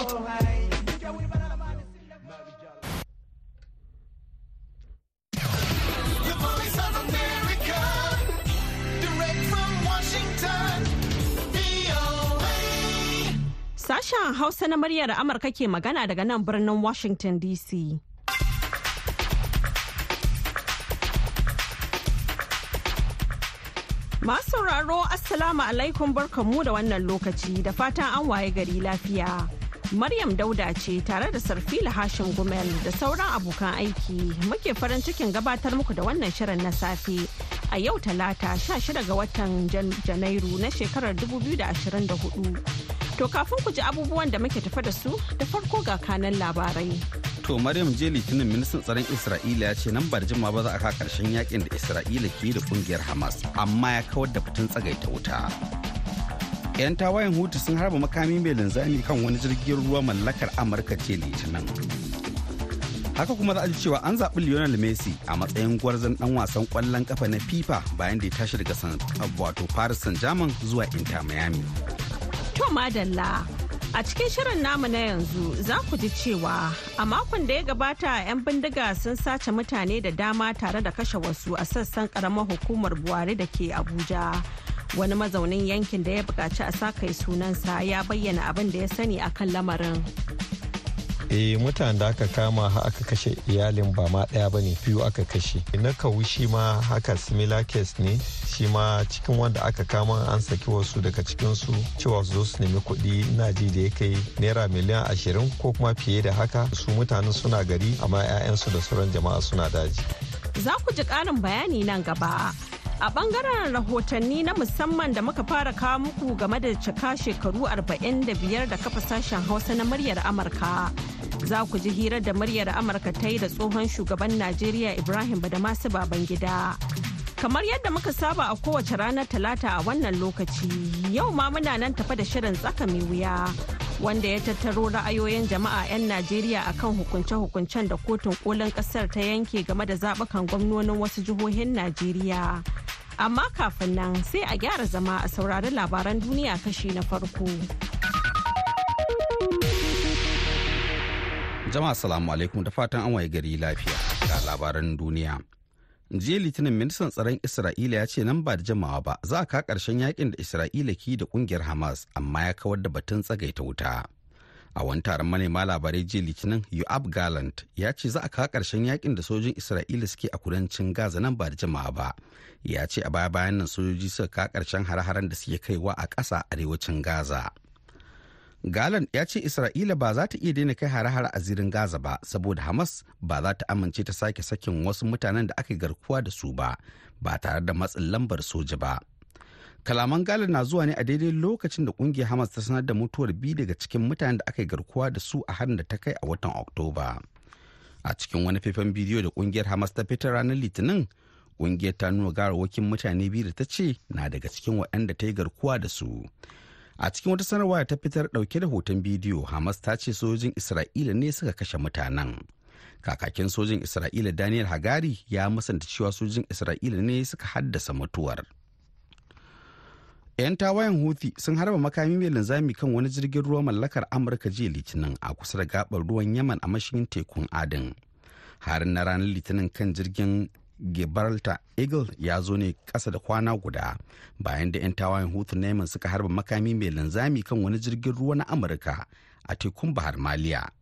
Sashen Hausa na muryar Amurka ke magana daga nan birnin Washington DC. Masu sauraro Assalamu alaikum barkanmu da wannan lokaci da fatan an waye gari lafiya. Maryam Dauda ce tare da Sarfila Hashim Gumel da sauran abokan aiki muke farin cikin gabatar muku da wannan shirin na safe a yau talata 16 ga watan Janairu na shekarar 2024. To kafin ku ji abubuwan da muke tafa da su da farko ga kanan labarai. To Maryam je litinin ministan tsaron Isra'ila ya ce nan ba da jima ba za a ka ƙarshen yaƙin da Isra'ila ke da ƙungiyar Hamas amma ya kawar da fitin tsagaita wuta. 'Yan tawayen hutu sun harba makami mai linzami kan wani jirgin ruwa mallakar Amurka ce litinin. Haka kuma za a ji cewa an zaɓi Lionel Messi a matsayin gwarzon ɗan wasan ƙwallon ƙafa na FIFA bayan da ya tashi daga wato Paris Saint-Germain zuwa Inter Miami. To madalla a cikin shirin namu na yanzu za ku ji cewa a makon da ya gabata 'yan bindiga sun sace mutane da dama tare da kashe wasu a sassan karamar hukumar buhari da ke abuja wani mazaunin yankin da ya buƙaci a sa kai sunansa ya bayyana abin da ya sani akan lamarin. Eh mutanen da aka kama aka kashe iyalin ba ma ɗaya ba ne biyu aka kashe. Na kawu shi ma haka similar case ne. Shi ma cikin wanda aka kama an saki wasu daga cikinsu cewa su zo su nemi kuɗi. Na ji da ya kai naira miliyan ashirin ko kuma fiye da haka. Su mutanen suna gari amma 'ya'yansu da sauran jama'a suna daji. Za ku ji ƙarin bayani nan gaba. A ɓangaren rahotanni na musamman da muka fara kawo muku game da cika shekaru 45 da kafa sashen hausa na muryar amurka. Za ku ji hirar da muryar amurka ta yi da tsohon shugaban najeriya ibrahim badamasu babangida. Kamar yadda muka saba a kowace ranar talata a wannan lokaci yau ma muna nan tafa da shirin tsaka mai wuya wanda ya tattaro ra'ayoyin jama'a 'yan najeriya akan hukunce-hukuncen da kotun kolin ƙasar ta yanke game da zaɓukan gwamnonin wasu jihohin najeriya. Amma kafin nan sai a gyara zama a saurari labaran duniya kashi na farko. Jama'a salamu alaikum da fatan an waye gari lafiya ga labaran duniya. Jiya litinin ministan tsaron Isra'ila ya ce nan ba da jamawa ba za a ka ƙarshen yaƙin da Isra'ila ke da ƙungiyar Hamas amma ya kawar da batun tsagaita wuta. A wani taron manema labarai jiya litinin Yoab Gallant ya ce za a ka ƙarshen yaƙin da sojin Isra'ila suke a kudancin Gaza nan ba da jamawa ba. Ya ce a baya bayan nan sojoji suka ka ƙarshen har-haren da suke kaiwa a ƙasa arewacin Gaza. Galan ya ce Isra'ila ba za ta iya daina kai hare-hare a zirin Gaza ba saboda Hamas ba za ta amince ta sake sakin wasu mutanen da aka garkuwa da su ba ba tare da matsin lambar soja ba. Kalaman Galan na zuwa ne a daidai lokacin da ƙungiyar Hamas ta sanar da mutuwar biyu daga cikin mutanen da aka garkuwa da su a harin da ta kai a watan Oktoba. A cikin wani faifan bidiyo da ƙungiyar Hamas ta fitar ranar Litinin, ƙungiyar ta nuna garawakin mutane biyu da ta ce na daga cikin waɗanda ta yi garkuwa da su. a cikin wata sanarwa ta fitar ɗauke da hoton bidiyo hamas ta ce sojojin isra'ila ne suka kashe mutanen kakakin sojin isra'ila daniel hagari ya musanta cewa sojojin isra'ila ne suka haddasa mutuwar 'yan tawayen houthi sun harba makami mai linzami kan wani jirgin ruwa mallakar amurka jiya litinin a kusa da gabar ruwan yaman a mashigin tekun adin harin na ranar litinin kan jirgin Gibraltar Eagle ya zo ne ƙasa da kwana guda bayan da 'yan tawayen hutu Neman suka harba makami mai linzami kan wani jirgin ruwa na Amurka a tekun Bahar Maliya.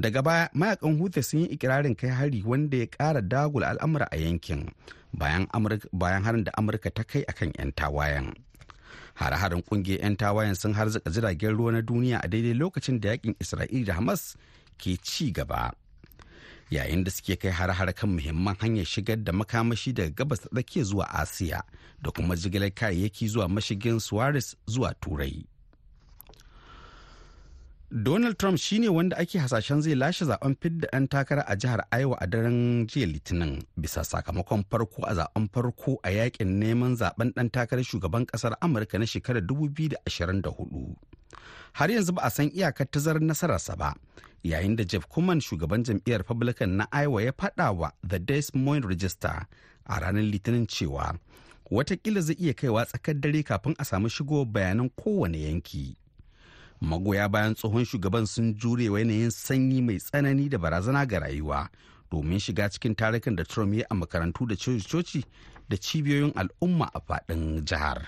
Daga baya mayaƙan hutu sun yi ikirarin kai hari wanda ya ƙara dagula al'amura a yankin bayan harin da Amurka ta kai akan 'yan tawayen. Hare-haren ƙungiyar 'yan tawayen sun harzika jiragen ruwa na duniya a daidai lokacin da yaƙin Isra'ila da Hamas ke ci gaba. yayin da suke kai har-har kan muhimman hanyar shigar da makamashi daga gabas tsakiya zuwa asiya da kuma jigilar kayayyaki zuwa mashigin suarez zuwa turai donald trump shine wanda ake hasashen zai lashe zaɓen fidda ɗan takara a jihar iowa a daren jiya litinin bisa sakamakon farko a zaɓen farko a yaƙin neman zaɓen ɗan takarar shugaban ƙasar amurka na shekarar 2024 har yanzu ba a san iyakar tazarar nasararsa ba yayin da jeff kuman shugaban jam'iyyar republican na iowa ya faɗa wa the des moines register a ranar litinin cewa wataƙila zai iya kaiwa tsakar dare kafin a samu shigo bayanan kowane yanki. Magoya bayan tsohon shugaban sun jure yanayin sanyi mai tsanani da barazana ga rayuwa domin shiga cikin tarukan da trump ya a makarantu da coci da cibiyoyin al'umma a faɗin jihar.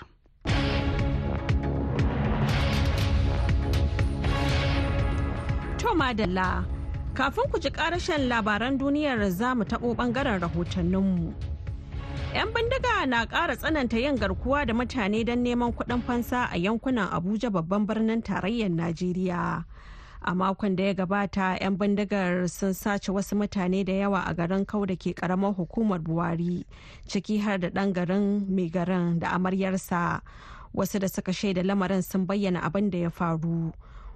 Kafin ku ji karashen labaran duniyar za mu taɓo ɓangaren rahotanninmu. 'Yan bindiga na ƙara tsananta yin garkuwa da mutane don neman kuɗin fansa a yankunan Abuja babban birnin tarayyar Najeriya. A makon da ya gabata 'yan bindigar sun sace wasu mutane da yawa a garin kau da ke ƙaramar hukumar Buwari, ciki har da ɗan garin mai garin da amaryarsa. Wasu da suka shaida lamarin sun bayyana abin da ya faru.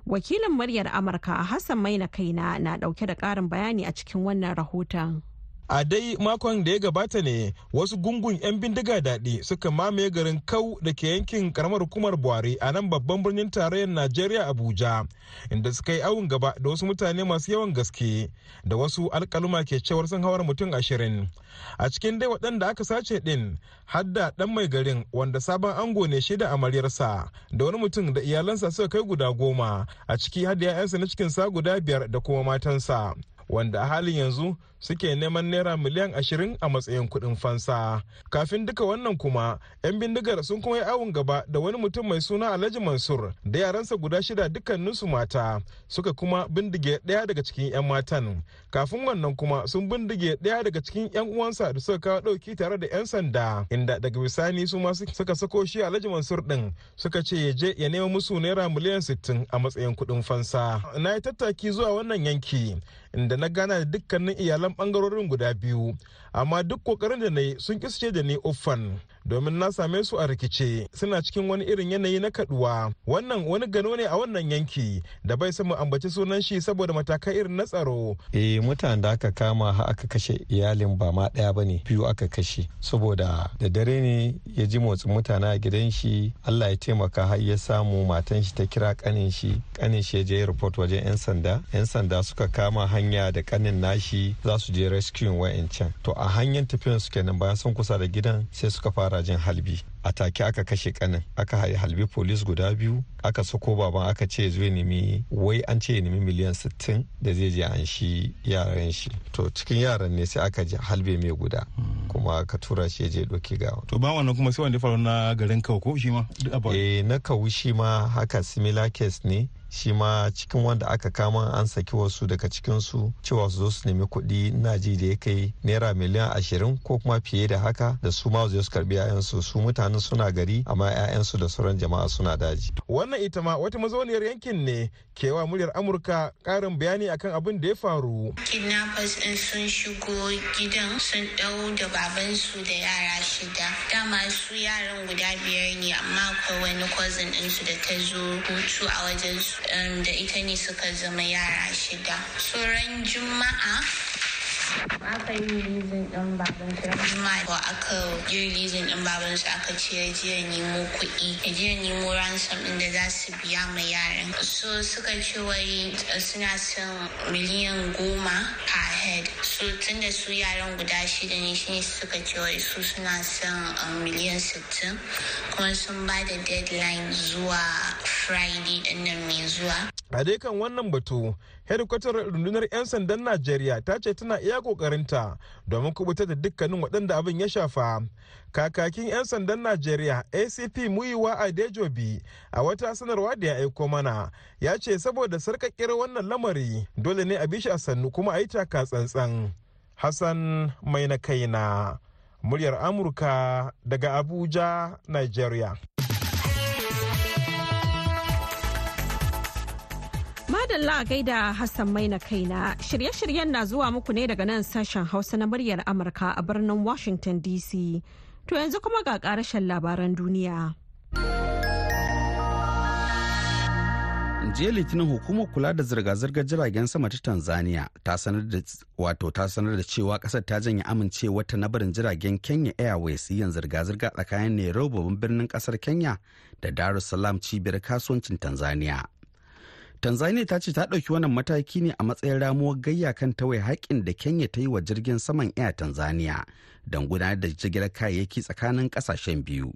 wakilin muryar amurka hassan maina kaina na ɗauke da karin bayani a cikin wannan rahoton a dai makon da ya gabata ne wasu gungun 'yan bindiga daɗi suka mamaye garin kau da ke yankin karamar hukumar buhari a nan babban birnin tarayyar najeriya abuja inda suka yi awun gaba da wasu mutane masu yawan gaske da wasu alkaluma ke cewar sun hawar mutum ashirin. A cikin dai waɗanda aka sace ɗin hadda ɗan mai garin wanda sabon ango ne shida amaryarsa da wani mutum da iyalansa suka kai guda goma a ciki hadda 'ya'yansa na cikinsa guda biyar da kuma matansa wanda a halin yanzu suke neman naira miliyan ashirin a matsayin kuɗin fansa. Kafin duka wannan kuma 'yan bindigar sun kuma yi awon gaba da wani mutum mai suna alhaji mansur da yaransa guda shida dukkaninsu mata suka kuma bindige ɗaya daga cikin 'yan matan. Kafin wannan kuma sun bindige ɗaya daga cikin 'yan uwansa da suka kawo ɗauki tare da 'yan sanda inda daga bisani su ma suka sako shi alhaji mansur ɗin suka ce ya je ya nema musu naira miliyan sittin a matsayin kuɗin fansa. Na yi tattaki zuwa wannan yanki inda na gana da dukkanin iyalan ɓangarorin guda biyu. Amma duk ƙoƙarin da na yi sun kisce da ni uffan. Domin na same su a rikice suna cikin wani irin yanayi na kaduwa. Wannan wani gano ne a wannan yanki da bai samu ambaci sunan shi saboda matakai irin na tsaro. Eh mutanen da aka kama ha aka kashe iyalin ba ma ɗaya ba ne biyu aka kashe. Saboda da dare ne ya ji motsin mutane a gidan shi Allah ya taimaka har ya samu matan shi ta kira kanin shi. Kanin shi ya je report wajen yan sanda. yan sanda suka kama hanya da kanin nashi za su je rescue wa'ancan to a hanyar tafiyan su kenan bayan sun kusa da gidan sai suka fara jin halbi. A take aka kashe kanin aka halbi polis guda biyu aka sako baban aka ce zai nemi wai an ce nemi miliyan 60 da zai je an shi yaran shi. To cikin yaran ne sai aka ji halbe mai guda kuma aka tura shi je doki gawa to ba wannan kuma sai wanda faru na garin kawo ko shi ma? Eh na kawu shi ma haka similar case ne. Shi ma cikin wanda aka kama an saki wasu daga cikinsu cewa su zo su nemi kuɗi na ji da ya kai naira miliyan ashirin ko kuma fiye da haka da su ma su karɓi 'ya'yansu su mutanen suna gari amma 'ya'yansu da sauran jama'a suna daji. wannan ita ma wata mazauniyar yankin ne kewa muryar amurka karin bayani akan abin da ya faru. kidnappers din sun shigo gidan sun ɗau da babansu da yara shida dama su yaran guda biyar ne amma akwai wani cousin ɗinsu da ta zo hutu a wajen su da ita ne suka zama yara shida. Tsoron juma'a? Aka yi rilizin ɗin baban su juma'a ko aka yi rilizin ɗin baban su aka ce ya je ya nemo kuɗi ya je ya nemo ransom ɗin da za su biya ma yaran. So suka ce wai suna son miliyan goma per head. So tun da su yaran guda shida ne shine suka ce wai su suna son miliyan sittin. Kuma sun ba da deadline zuwa friday ɗin nan mai zuwa. A dai kan wannan batu hedikwatar rundunar 'yan sandan najeriya ta ce tana iya kokarinta domin kuɓutar da dukkanin waɗanda abin ya shafa. Kakakin 'yan sandan najeriya acp muyiwa adejobi a wata sanarwa da ya aiko mana ya ce saboda sarƙaƙƙiyar wannan lamari dole ne a bi shi a sannu kuma a yi taka tsantsan. Hassan mai na kaina muryar amurka daga abuja nigeria Madalla gaida Hassan Maina kaina shirye-shiryen na zuwa muku ne daga nan sashen Hausa na muryar Amurka a birnin Washington DC. To yanzu kuma ga karashen labaran duniya. jiya litinin hukumar kula da zirga-zirgar jiragen sama ta tanzania ta sanar da wato ta sanar da cewa ƙasar ta janye amincewa ta na barin jiragen kenya airways yin zirga-zirga tsakanin nairobi babban birnin ƙasar kenya da dar es salaam cibiyar kasuwancin tanzania tanzania ta ce ta ɗauki wannan mataki ne a matsayin ramuwar gayya kan tawaye haƙƙin da kenya ta yi wa jirgin saman air tanzania don gudanar da jigilar kayayyaki tsakanin ƙasashen biyu.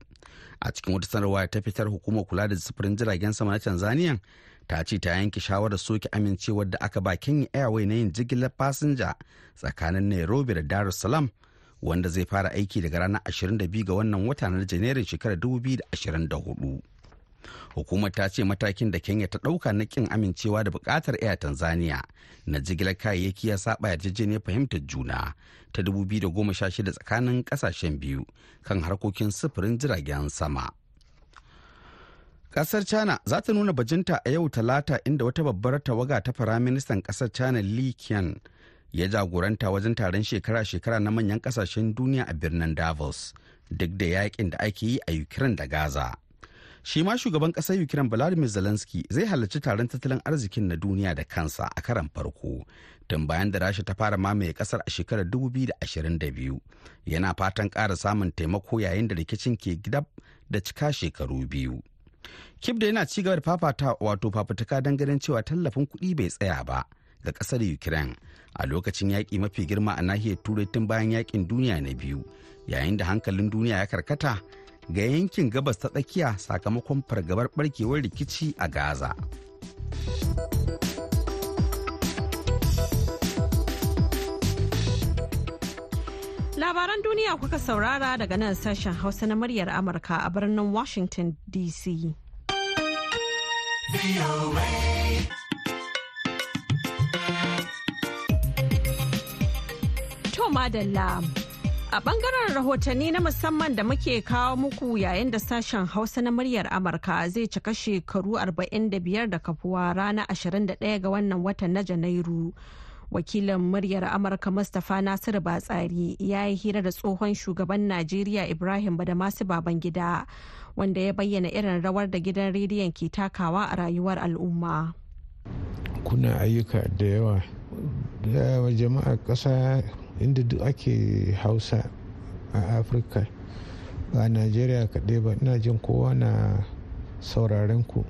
A cikin wata sanarwa ta fitar hukumar kula da sufurin jiragen sama na tanzania ta ce ta yanke shawarar soke amincewar da aka ba kenya airway na yin jigilar fasinja tsakanin nairobi da dar es salaam wanda zai fara aiki daga ranar 22 ga wannan wata na janairun shekarar 2024 hukumar ta ce matakin da kenya ta ɗauka na kin amincewa da buƙatar air tanzania na jigilar kayayyaki ya saba yarjejeniyar fahimtar juna ta 2016 tsakanin ƙasashen biyu kan harkokin sufurin jiragen sama Kasar China za ta nuna bajinta a yau talata inda wata babbar tawaga ta firaministan ƙasar China Li Qian ya jagoranta wajen taron shekara-shekara na manyan ƙasashen duniya a birnin Davos duk da yaƙin da ake yi a Ukraine da Gaza. Shi ma shugaban ƙasar Ukraine Vladimir Zelensky zai halarci taron tattalin arzikin na duniya da kansa a karan farko tun bayan da Rasha ta fara mamaye ƙasar a shekarar 2022 yana fatan ƙara samun taimako yayin da rikicin ke gidab da cika shekaru biyu. kip da yana cigaba da fafata wato fafutuka don ganin cewa tallafin kuɗi bai tsaya ba ga ƙasar ukraine a lokacin yaƙi mafi girma a nahiyar turai tun bayan yaƙin duniya na biyu yayin da hankalin duniya ya karkata ga yankin gabas ta tsakiya sakamakon fargabar barkewar rikici a gaza Labaran duniya kuka saurara daga nan sashen Hausa na muryar Amurka a birnin Washington DC. To madalla. A ɓangaren rahotanni na musamman da muke kawo muku yayin da sashen Hausa na muryar Amurka zai cika shekaru 45 da kafuwa ranar 21 ga wannan watan na Janairu. Wakilin muryar Amurka Mustapha Nasiru Batsari ya yi hira da tsohon shugaban Najeriya Ibrahim Badamasu Babangida wanda ya bayyana irin rawar da gidan rediyon ke takawa a rayuwar al'umma. Kuna ayyuka da yawa da jama'a inda duk ake hausa a afirka ba najeriya kaɗai ba ina jin kowa na sauraren ku.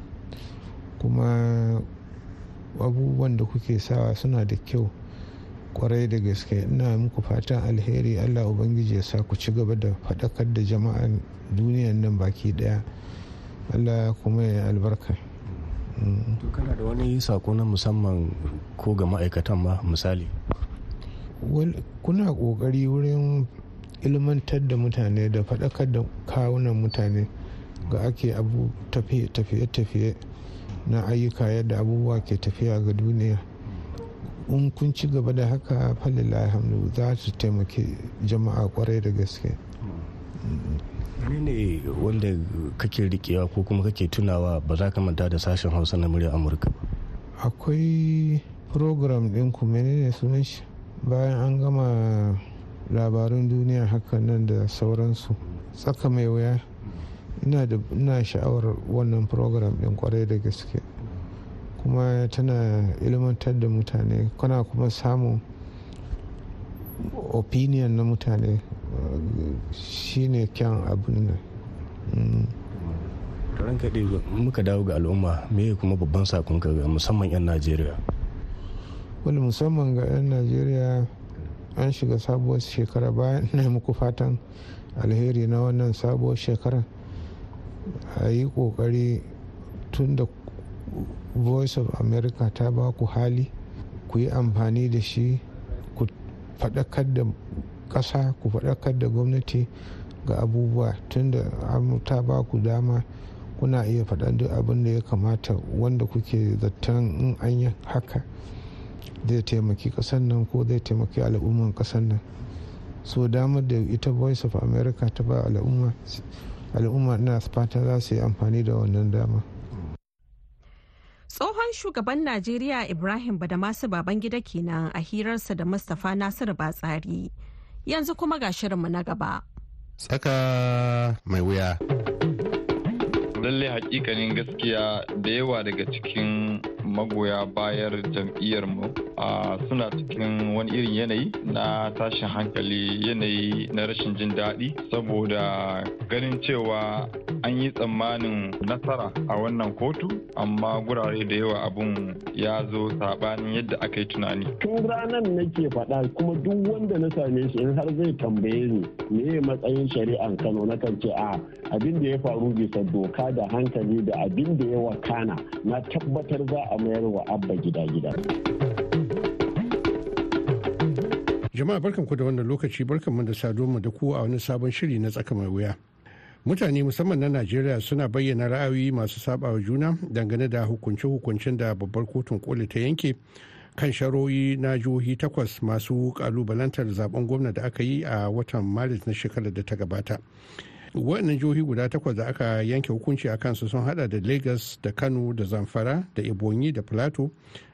Kuma abubuwan da kuke sawa suna da kyau ƙwarai da gaske. Ina muku fatan alheri. Allah ubangiji ya sa ku ci gaba da faɗakar da jama'an duniyan nan baki ɗaya allah kuma ya albarka. Kana da wani sako na musamman ko ga ma'aikatan ma misali? Kuna ƙoƙari wurin ilmantar da mutane da faɗakar da kawunan mutane ga ake abu tafiye-tafiye na ayyuka yadda abubuwa ke tafiya ga duniya. In kun ci gaba da haka falila hamdu za su taimaki jama'a ƙwarai da gaske. Ne wanda kake rikewa ko kuma kake tunawa ba za ka manta da sashen hausa na murya amurka akwai program ɗin ku menene sunan shi? Bayan an gama labarun duniya hakan nan da sauransu tsaka mai wuya ina sha'awar wannan program ɗin ƙwarai da gaske. Kuma tana ilmantar da mutane kana kuma samun opinion na mutane shine kyan abin nan. Ran kaɗe muka dawo ga al'umma me kuma babban saƙon ka musamman 'yan najeriya? Wani musamman ga 'yan najeriya an shiga sabuwar shekara bayan na muku fatan alheri na wannan sabuwar shekara. A yi ƙoƙari tun da voice of america ta ba ku hali ku yi amfani da shi ku faɗakar da ƙasa ku faɗakar da gwamnati ga abubuwa tun da ta ba ku dama kuna iya faɗa duk abin da ya kamata wanda kuke zaton in an yi haka. Zai taimaki ƙasar nan ko zai taimaki al'umman ƙasar nan. So damar da ita voice of america ta ba al'umma al'umma ina fata za su yi amfani da wannan dama. Tsohon shugaban najeriya ibrahim badamasu babangida kenan a hirarsa da mustapha nasiru batsari. Yanzu kuma ga shirinmu na gaba. Tsaka mai wuya. Lallai hakikanin gaskiya da yawa daga cikin magoya bayar jam'iyyar mu suna cikin wani irin yanayi na tashin hankali yanayi na rashin jin daɗi. Saboda ganin cewa an yi tsammanin nasara a wannan kotu amma gurare da yawa abun ya zo saɓanin yadda aka yi tunani. Tun ranar nake faɗa kuma duk wanda na same shi in har zai tambaye ni me matsayin shari'an kano? Na kan ce a abin da ya faru bisa doka da hankali da abin da ya wakana na tabbatar za mayar wa abba gida gida. Jama'a barkanku da wannan lokaci barkanmu da saduwa da ku a wani sabon shiri na tsaka mai wuya. Mutane musamman na najeriya suna bayyana ra'ayoyi masu sabawa juna dangane da hukunce-hukuncen da babbar kotun koli ta yanke kan sharoyi na jihohi takwas masu kalubalantar zaɓen gwamna da aka yi a watan maris na shekarar da ta gabata. Waɗannan jihohi guda takwas da aka yanke hukunci a kansu sun hada da lagos da kano da zamfara da ebonyi da plateau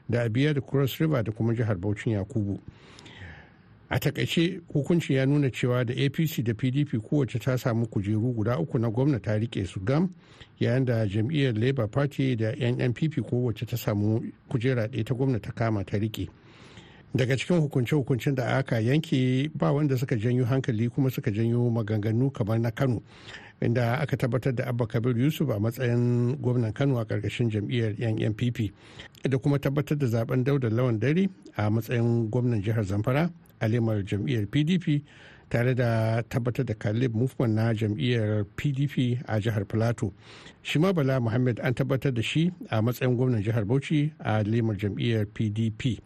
da abia da cross river da kuma jihar bauchin yakubu. A taƙaice hukuncin ya nuna cewa da apc da pdp kowace ta samu kujeru guda uku na gwamna ta riƙe su gam yayin da jam'iyyar labour party da nnpp kowace ta samu kujera ɗaya ta gwamna ta kama ta riƙe daga cikin hukunce-hukuncen da aka yanke ba wanda suka janyo hankali kuma suka janyo maganganu kamar na kano inda aka tabbatar da abba kabir yusuf a matsayin gwamnan kano a ƙarƙashin jam'iyyar nnpp da kuma tabbatar da zaɓen dauda lawan dare a matsayin gwamnan jihar zamfara alimar jam'iyyar pdp tare da tabbatar da kalib movement na jam'iyyar pdp a jihar plateau shi ma bala muhammad an tabbatar da shi a matsayin gwamnan jihar bauchi a limar jam'iyyar pdp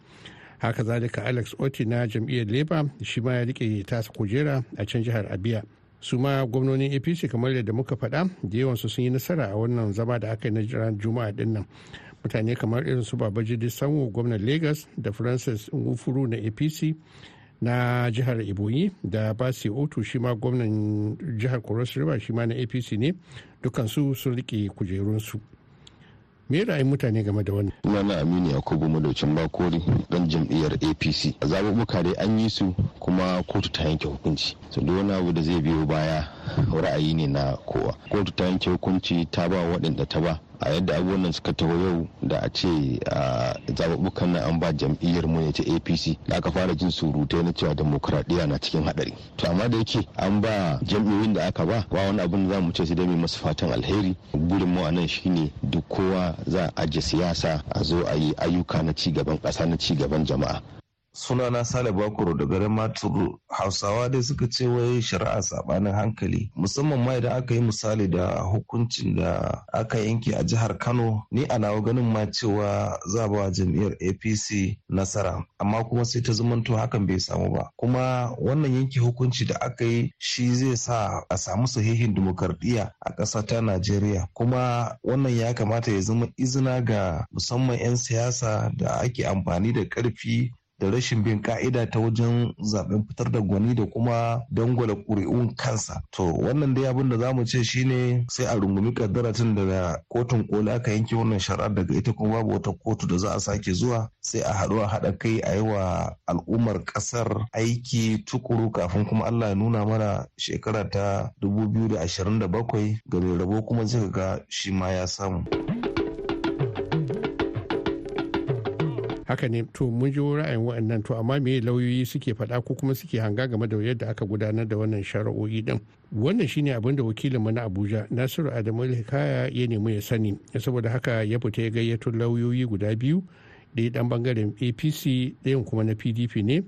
haka zalika alex oti na jam'iyyar labour shi ma ya riƙe tasa kujera a can jihar abia. Su ma gwamnonin apc kamar yadda muka faɗa da yawansu sun yi nasara a wannan zama da aka yi na jiran juma'a ɗin nan. Mutane kamar irin su babajide sanwo gwamnan lagos da francis ngufuru na apc na jihar ibonyi da basi otu shi ma gwamnan jihar cross river shi ma na apc ne dukansu sun riƙe kujerunsu. Me ra'ayin mutane game da wannan? Sunana aminu yakubu madaucin bakori dan jam'iyyar apc a zaɓuɓɓuka dai an yi su kuma kotu ta yanke hukunci. Duk wani abu da zai biyo baya ra'ayi ne na kowa. Kotu ta yanke hukunci ta ba waɗanda ta ba. A yadda abubuwan nan suka taho yau da a ce a zaɓuɓɓukan nan an ba jam'iyyar mu ne ta apc da aka fara jin surutai na cewa demokuraɗiyya na cikin haɗari. To amma da yake an ba jam'iyyoyin da aka ba ba wani abin da za mu ce sai dai masu fatan alheri. Burin mu a nan shine duk kowa za a ajiye siyasa a zo a yi ayyuka na ci gaban ƙasa na ci gaban jama'a. Sunana sale bakuro da garin maturu hausawa dai suka ce wai shari'a sabanin hankali. Musamman ma idan aka yi misali da hukuncin da aka yanke a jihar kano ni a nawa ganin ma cewa za ba jam'iyyar apc nasara. Amma kuma sai ta zamanto hakan bai samu ba. Kuma wannan yanke hukunci da aka yi shi zai sa a samu sahihin dimokuraɗiyya a ƙasa ta najeriya. Kuma wannan ya kamata ya zama izina ga musamman 'yan siyasa da ake amfani da ƙarfi da rashin bin ka'ida ta wajen zaɓen fitar da gwani da kuma dangwala ƙuri'un kansa to wannan dai abin da za mu ce shine sai a rungumi kaddara tun daga kotun koli aka yanke wannan shari'ar daga ita kuma babu wata kotu da za a sake zuwa sai a haɗu a haɗa kai a yi wa al'ummar ƙasar aiki tukuru kafin kuma Allah ya nuna mana shekara ta 2027 ga mai rabo kuma zai ga shi ma ya samu. Haka ne to mun ji ra'ayin waɗannan to amma me lauyoyi suke faɗa ko kuma suke hanga game da yadda aka gudanar da wannan shari'o'i din wannan shine abin da wakilinmu na abuja nasiru adamu hikaya ya nemi ya sani. Saboda haka ya fita ya gayyato lauyoyi guda biyu ɗaya ɗan ɓangaren apc ɗayan kuma na pdp ne.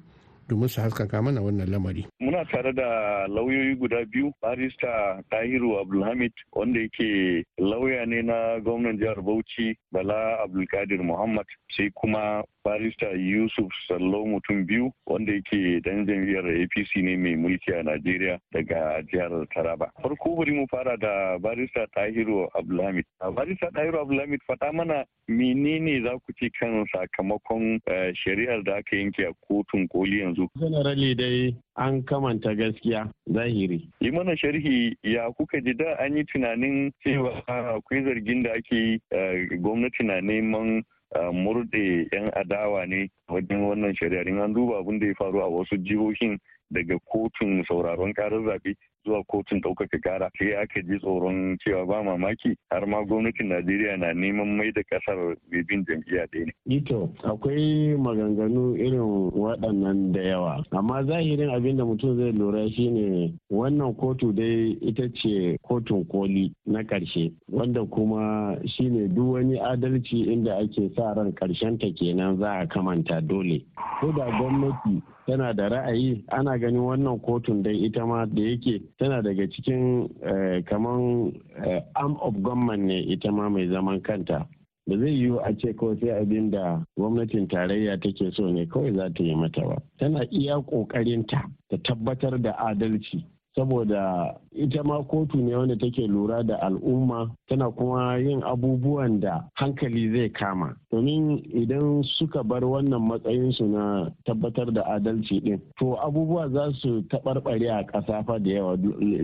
Domin su haskaka mana wannan lamari. Muna tare da lauyoyi guda biyu, barista Tahiru Abdulhamid wanda yake lauya ne na gwamnan jihar Bauchi Bala Abdulkadir Muhammad sai kuma barista Yusuf Sallo mutum biyu wanda yake dan jam'iyyar APC ne mai mulki a Najeriya daga jihar Taraba. Farko bari mu fara da barista Tahiru Abdulhamid. Barista Tahiru Abdulhamid faɗa mana menene za ku ce kan sakamakon shari'ar da aka yanke a kotun koli yanzu? Generally dai an kamanta gaskiya zahiri. Yi mana sharhi ya kuka ji da an yi tunanin cewa akwai zargin da ake yi gwamnati na neman murɗe 'yan adawa ne wajen wannan shari'ar in an duba abin da ya faru a wasu jihohin daga kotun sauraron karar zaɓe zuwa kotun ɗaukaka kara sai aka ji tsoron cewa ba mamaki har ma gwamnatin najeriya na neman mai da ƙasar bin jam'iyya ɗaya ne. ito akwai maganganu irin waɗannan da yawa. Amma zahirin abin da mutum zai lura shine wannan kotu dai ita ce kotun koli na ƙarshe wanda kuma shine duk wani adalci inda ake sa ran ƙarshen ta kenan za a kamanta dole. Ko da gwamnati tana da ra'ayi ana ganin wannan kotun dai ita ma da yake tana daga cikin kaman arm of government ne ita ma mai zaman kanta. Ba zai yiwu a ce kawai sai abin da gwamnatin tarayya take so ne kawai za ta yi mata ba. Tana iya ƙoƙarinta ta tabbatar da adalci saboda ita ma kotu ne wanda take lura da al'umma tana kuma yin abubuwan da hankali zai kama. Domin idan suka bar wannan matsayinsu na tabbatar da adalci din to abubuwa za su taɓarɓare a ƙasa fa da yawa.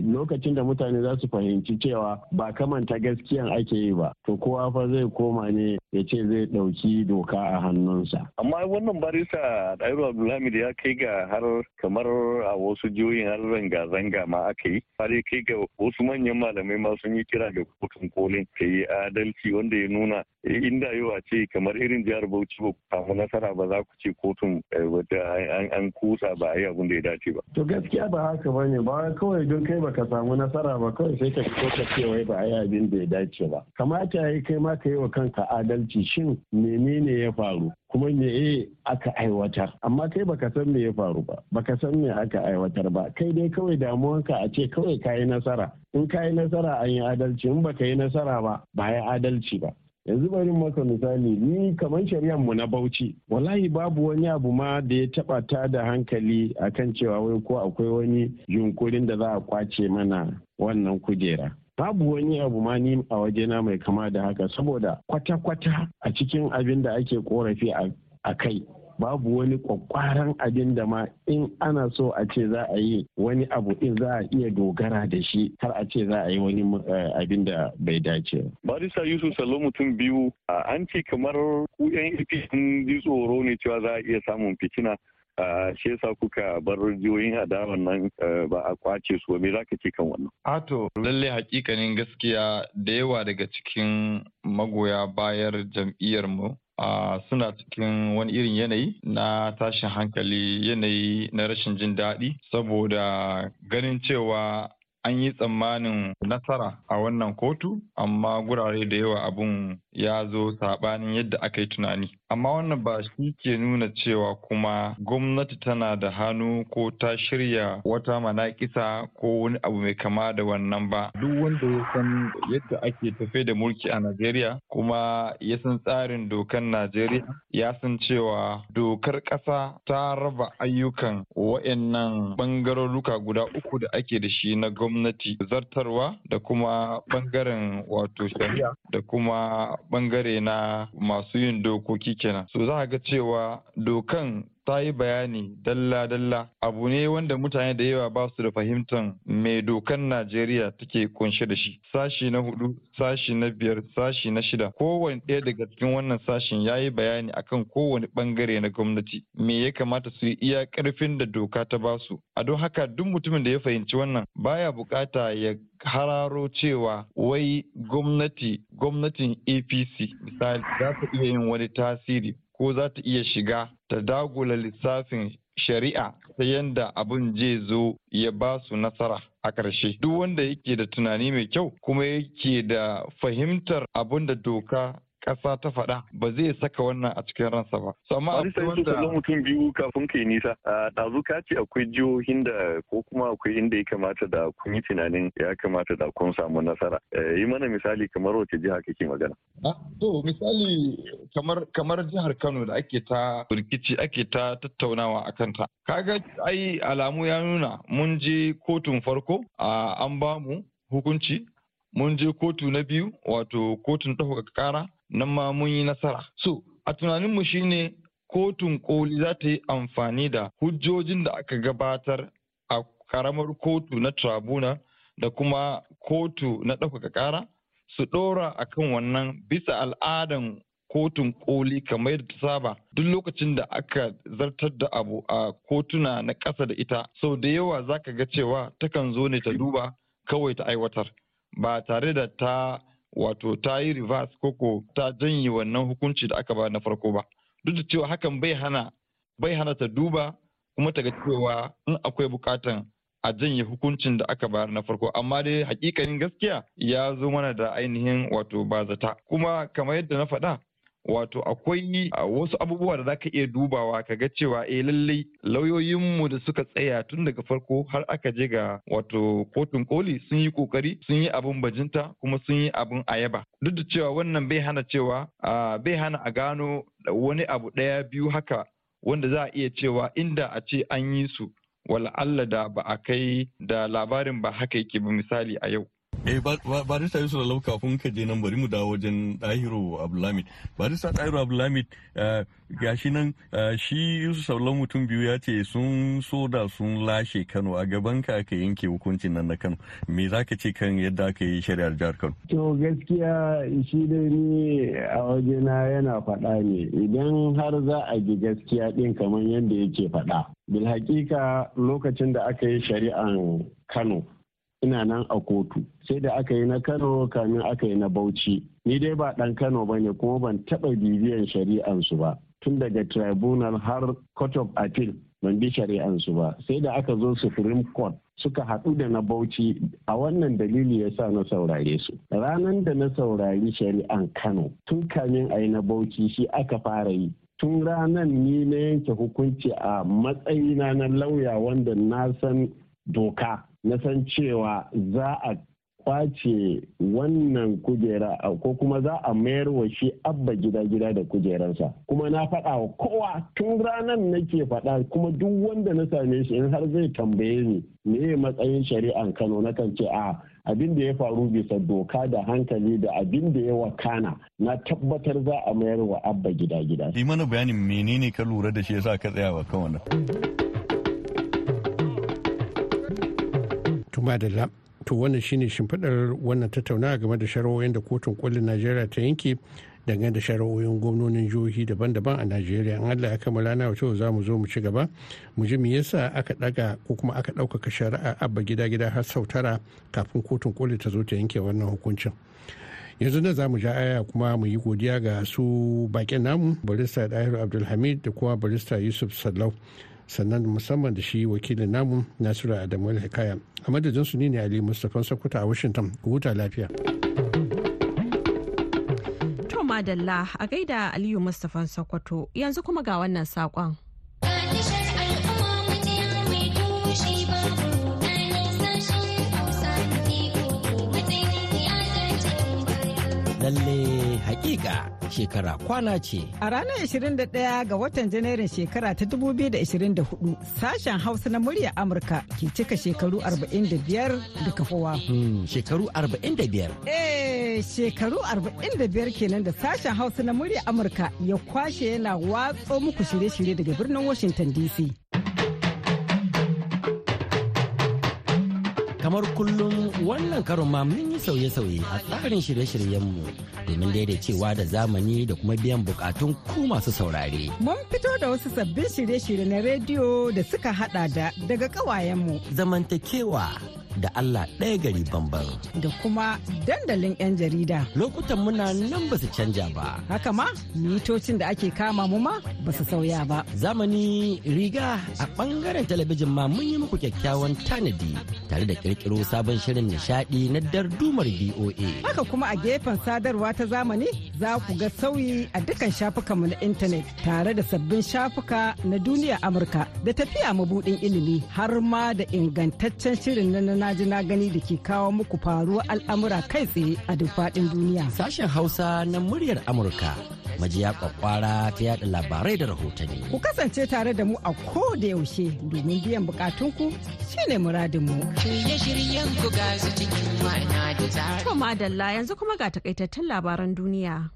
Lokacin da mutane za su fahimci cewa ba kamanta gaskiyan ake yi ba to kowa fa zai koma ne ya ce zai ɗauki doka a hannunsa. amma wannan barista ɗairu abdulhamid ya kai ga har kamar a wasu jihohin har zanga-zanga ma aka yi. Kai ga wasu manyan malamai ma sun yi kira ga kotun kolin ta yi adalci wanda ya nuna inda yau a ce kamar irin jihar bauchi ba ku samu nasara ba za ku ce kotun an kusa ba a yi abin da ya dace ba. to gaskiya ba haka ba ne ba kawai don kai baka samu nasara ba kawai sai ka fito ka ce wai ba a yi abin da ya dace ba. Kamata ya yi kai ma ka yi wa kanka adalci shin menene ya faru kuma me aka aiwatar? Amma kai baka san me ya faru ba baka san me aka aiwatar ba. Kai dai kawai damuwanka a ce kawai ka yi nasara. In ka yi nasara an yi adalci in baka yi nasara ba ba yi adalci ba. Yanzu bari maka misali ni kamar shari'ar mu na bauchi wallahi babu wani abu ma da ya taba ta da hankali akan cewa wai ko akwai wani yunkurin da za a ƙwace mana wannan kujera. Babu wani abu ma ni a wajena mai kama da haka saboda kwata-kwata a cikin abin da ake korafi a kai. Babu wani kwakwaran abin da ma in ana so a ce za a yi wani abu in za a iya dogara da shi har a ce za a yi wani abin da bai dace. Barista Yusuf Salo mutum biyu an ce kamar ku yan sun ji tsoro ne cewa za a iya samun fitina. Shi yasa kuka bar jihohin adawan nan ba a ƙwace su me zaka ce kan wannan? Ato lalle hakikanin gaskiya da yawa daga cikin magoya bayar jam'iyyar mu Uh, suna cikin wani irin yanayi na tashin hankali yanayi na rashin jin daɗi. Saboda ganin cewa an yi tsammanin nasara a wannan kotu amma gurare da yawa abun ya zo saɓanin yadda aka yi tunani. Amma wannan ba shi ke nuna cewa kuma gwamnati tana da hannu ko ta shirya wata manakisa ko wani abu mai kama da wannan ba. Duk wanda ya san yadda ake tafe da mulki a najeriya kuma ya san tsarin dokan najeriya ya san cewa dokar ƙasa ta raba ayyukan wa'annan bangarorruka guda uku da ake da shi na gwamnati zartarwa da kuma ɓangaren wato shari'a da kuma ɓangare na masu yin dokoki kenan. So za ga cewa dokan ta yi bayani dalla-dalla abu ne wanda mutane da yawa ba su da fahimtar me dokan Najeriya take kunshe da shi. Sashi na huɗu, sashi na biyar, sashi na shida. Kowane ɗaya daga cikin wannan sashin ya yi bayani akan kowane ɓangare na gwamnati. Me ya kamata su yi iya ƙarfin da doka ta ba su. A don haka duk mutumin da ya fahimci wannan baya buƙata ya hararo cewa wai gwamnati gwamnatin APC misali za ta iya yin wani tasiri ko za ta iya shiga ta dagula lissafin shari'a ta yadda abin zai zo ya ba su nasara a ƙarshe. Duk wanda yake da tunani mai kyau kuma yake da fahimtar abin da doka ƙasa ta faɗa ba zai saka wannan a cikin ransa ba. So amma akwai wanda mutum biyu kafin kai nisa. Ɗazu ka ce akwai jihohin da ko kuma akwai inda ya kamata da kun yi tunanin ya kamata da kun samu nasara. Yi mana misali kamar wace jiha kake magana. To misali kamar kamar jihar Kano da ake ta rikici ake ta tattaunawa a kanta. Kaga ai alamu ya nuna mun je kotun farko an ba mu hukunci mun je kotu na biyu wato kotun ɗaukaka ƙara nan ma mun yi nasara. So, a tunaninmu shine kotun koli za ta yi amfani da hujjojin da aka gabatar a karamar kotu na tribunal da kuma kotu na ɗaukaka ƙara su ɗora a kan wannan bisa al'adan kotun koli kamar yadda ta saba duk lokacin da aka zartar da abu a kotuna na ƙasa da ita sau da yawa za ka ga cewa takan zo ne ta duba kawai ta aiwatar ba tare da ta wato ta yi reverse koko ta janye wannan hukunci da aka ba na farko ba. Duk da cewa hakan bai hana bai hana ta duba kuma ta ga cewa in akwai bukatan a janye hukuncin da aka bayar na farko. Amma dai hakikanin gaskiya ya zo mana da ainihin wato bazata. Kuma kamar yadda na faɗa wato akwai wasu abubuwa da zaka iya dubawa ka ga cewa eh lallai lauyoyinmu da suka tsaya tun daga farko har aka je ga wato kotun koli sun yi ƙoƙari sun yi abin bajinta kuma sun yi abin ayaba. Duk da cewa wannan bai hana cewa bai hana a gano wani abu ɗaya biyu haka wanda za a iya cewa inda a ce an yi su wala Allah da ba a kai da labarin ba haka yake ba misali a yau. Eh barista Yusuf Lalau kafin ka je nan bari mu dawo wajen Dahiru Abdulhamid. Barista Dahiru Abdulhamid gashi nan shi Yusuf Lalau mutum biyu ya ce sun so da sun lashe Kano a gaban ka aka yanke hukuncin nan na Kano. Me za ka ce kan yadda aka yi shari'ar jihar Kano? To gaskiya shi dai ni a wajena yana faɗa ne idan har za a ji gaskiya ɗin kamar yadda yake faɗa. Bil hakika lokacin da aka yi shari'an Kano ina nan a kotu. Sai da aka yi na kano kamin aka yi na bauchi. Ni dai ba dan kano ba ne kuma ban taba bibiyan shari'ansu ba. Tun daga tribunal har court of appeal ban bi shari'ansu ba. Sai da aka zo supreme court suka haɗu da na bauchi. A wannan dalili ya sa na saurare su. Ranar da na saurari shari'an kano tun kamin a yi na bauchi shi aka fara yi. Tun ranar ni na yanke hukunci a matsayina na lauya wanda na san doka. Na san cewa za a ƙwace wannan kujera ko kuma za a mayar wa shi abba gida-gida da kujeransa kuma na faɗa wa kowa tun ranar nake faɗa kuma duk wanda na same shi in har zai tambaye ni me matsayin shari'an kano na kan ce a abin da ya faru bisa doka da hankali da abin da ya wakana na tabbatar za a mayar wa abba gida-gida. Mana bayanin menene ka lura da shi yasa ka tsaya wa. Madalla. To wannan shine shimfiɗar wannan tattaunawa game da shari'o'in da kotun kolin najeriya ta yanke dangane da shari'o'in gwamnonin jihohi daban-daban a najeriya. An allah ya kammala na wace za mu zo mu ci gaba mu ji me yasa aka daga ko kuma aka ɗaukaka shari'a abba gida-gida har sau tara kafin kotun koli ta zo ta yanke wannan hukuncin. Yanzu na za mu ja aya kuma mu yi godiya ga su bakin namu barista dahiru abdulhamid da kuma barista yusuf sallau. Sannan musamman da shi wakilin namu nasiru adamu hikaya a madadin su ne ali mustapha sokoto a washington. Huta lafiya. To madalla a gaida aliyu mustapha sokoto. Yanzu kuma ga wannan saƙon. lalle hakika shekara kwana ce. A ranar 21 ga watan Janairun shekara ta 2024 sashen Hausa na murya Amurka ke cika shekaru 45 da kafowa. Hmm, shekaru 45? Eh, shekaru 45 kenan da sashen Hausa na murya Amurka ya kwashe yana watso muku shirye-shirye daga birnin Washington DC. Kamar kullum wannan karon ma mun yi sauye-sauye a tsarin shirye-shiryenmu domin daidaicewa da zamani da kuma biyan bukatun ku masu saurare. Mun fito da wasu sabbin shirye-shirye na rediyo da suka hada da daga kawayenmu. Zamantakewa da Allah ɗaya gari bamban. Da kuma dandalin 'yan jarida. Lokutan muna nan ba su canja ba. Haka ma, mitocin da ake kama mu ma ba su sauya ba. Zamani riga a ɓangaren talabijin ma mun yi muku kyakkyawan tanadi tare da ƙirƙiro sabon shirin nishaɗi na dardumar BOA. Haka kuma a gefen sadarwa ta zamani za ku ga sauyi a dukkan shafukanmu na intanet tare da sabbin shafuka na duniya Amurka da tafiya mabuɗin ilimi har ma da ingantaccen shirin na na ji na gani da ke kawo muku faruwar al'amura kai tsaye a duk faɗin duniya. Sashen Hausa na muryar Amurka majiya kwakwara ta yada labarai da rahotanni. Ku kasance tare da mu a ko da yaushe domin biyan bukatunku shine muradinmu. Shirye-shiryen ku ga su cikin ma'ana da tsari. To madalla yanzu kuma ga takaitattun labaran duniya.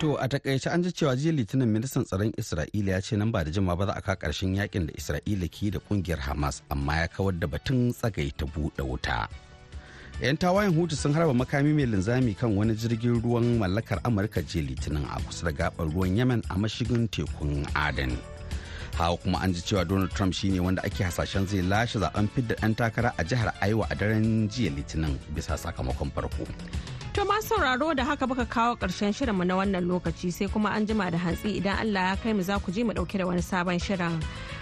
To a taƙaice an ji cewa jiya litinin ministan tsaron Isra'ila ya ce nan ba da jima ba za a ka ƙarshen yaƙin da Isra'ila ke da ƙungiyar Hamas amma ya kawar da batun tsagai ta buɗe wuta. 'Yan tawayen hutu sun harba makami mai linzami kan wani jirgin ruwan mallakar Amurka jiya litinin a kusa da gabar ruwan Yemen a mashigin tekun Aden. Hawa kuma an ji cewa Donald Trump shine wanda ake hasashen zai lashe zaɓen fidda ɗan takara a jihar Iowa a daren jiya litinin bisa sakamakon farko. To ma sauraro da haka baka kawo ƙarshen shirinmu na wannan lokaci sai kuma an jima da hantsi idan Allah ya kai mu za ku ji mu ɗauke da wani sabon shirin.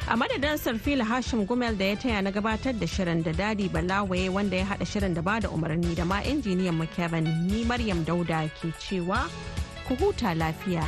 A madadin Sarfila Hashim Gumel da ya taya na gabatar da shirin da Dadi Balawaye wanda ya haɗa shirin da ba da umarni da ma injiniyan mu Kevin ni Maryam Dauda ke cewa ku huta lafiya.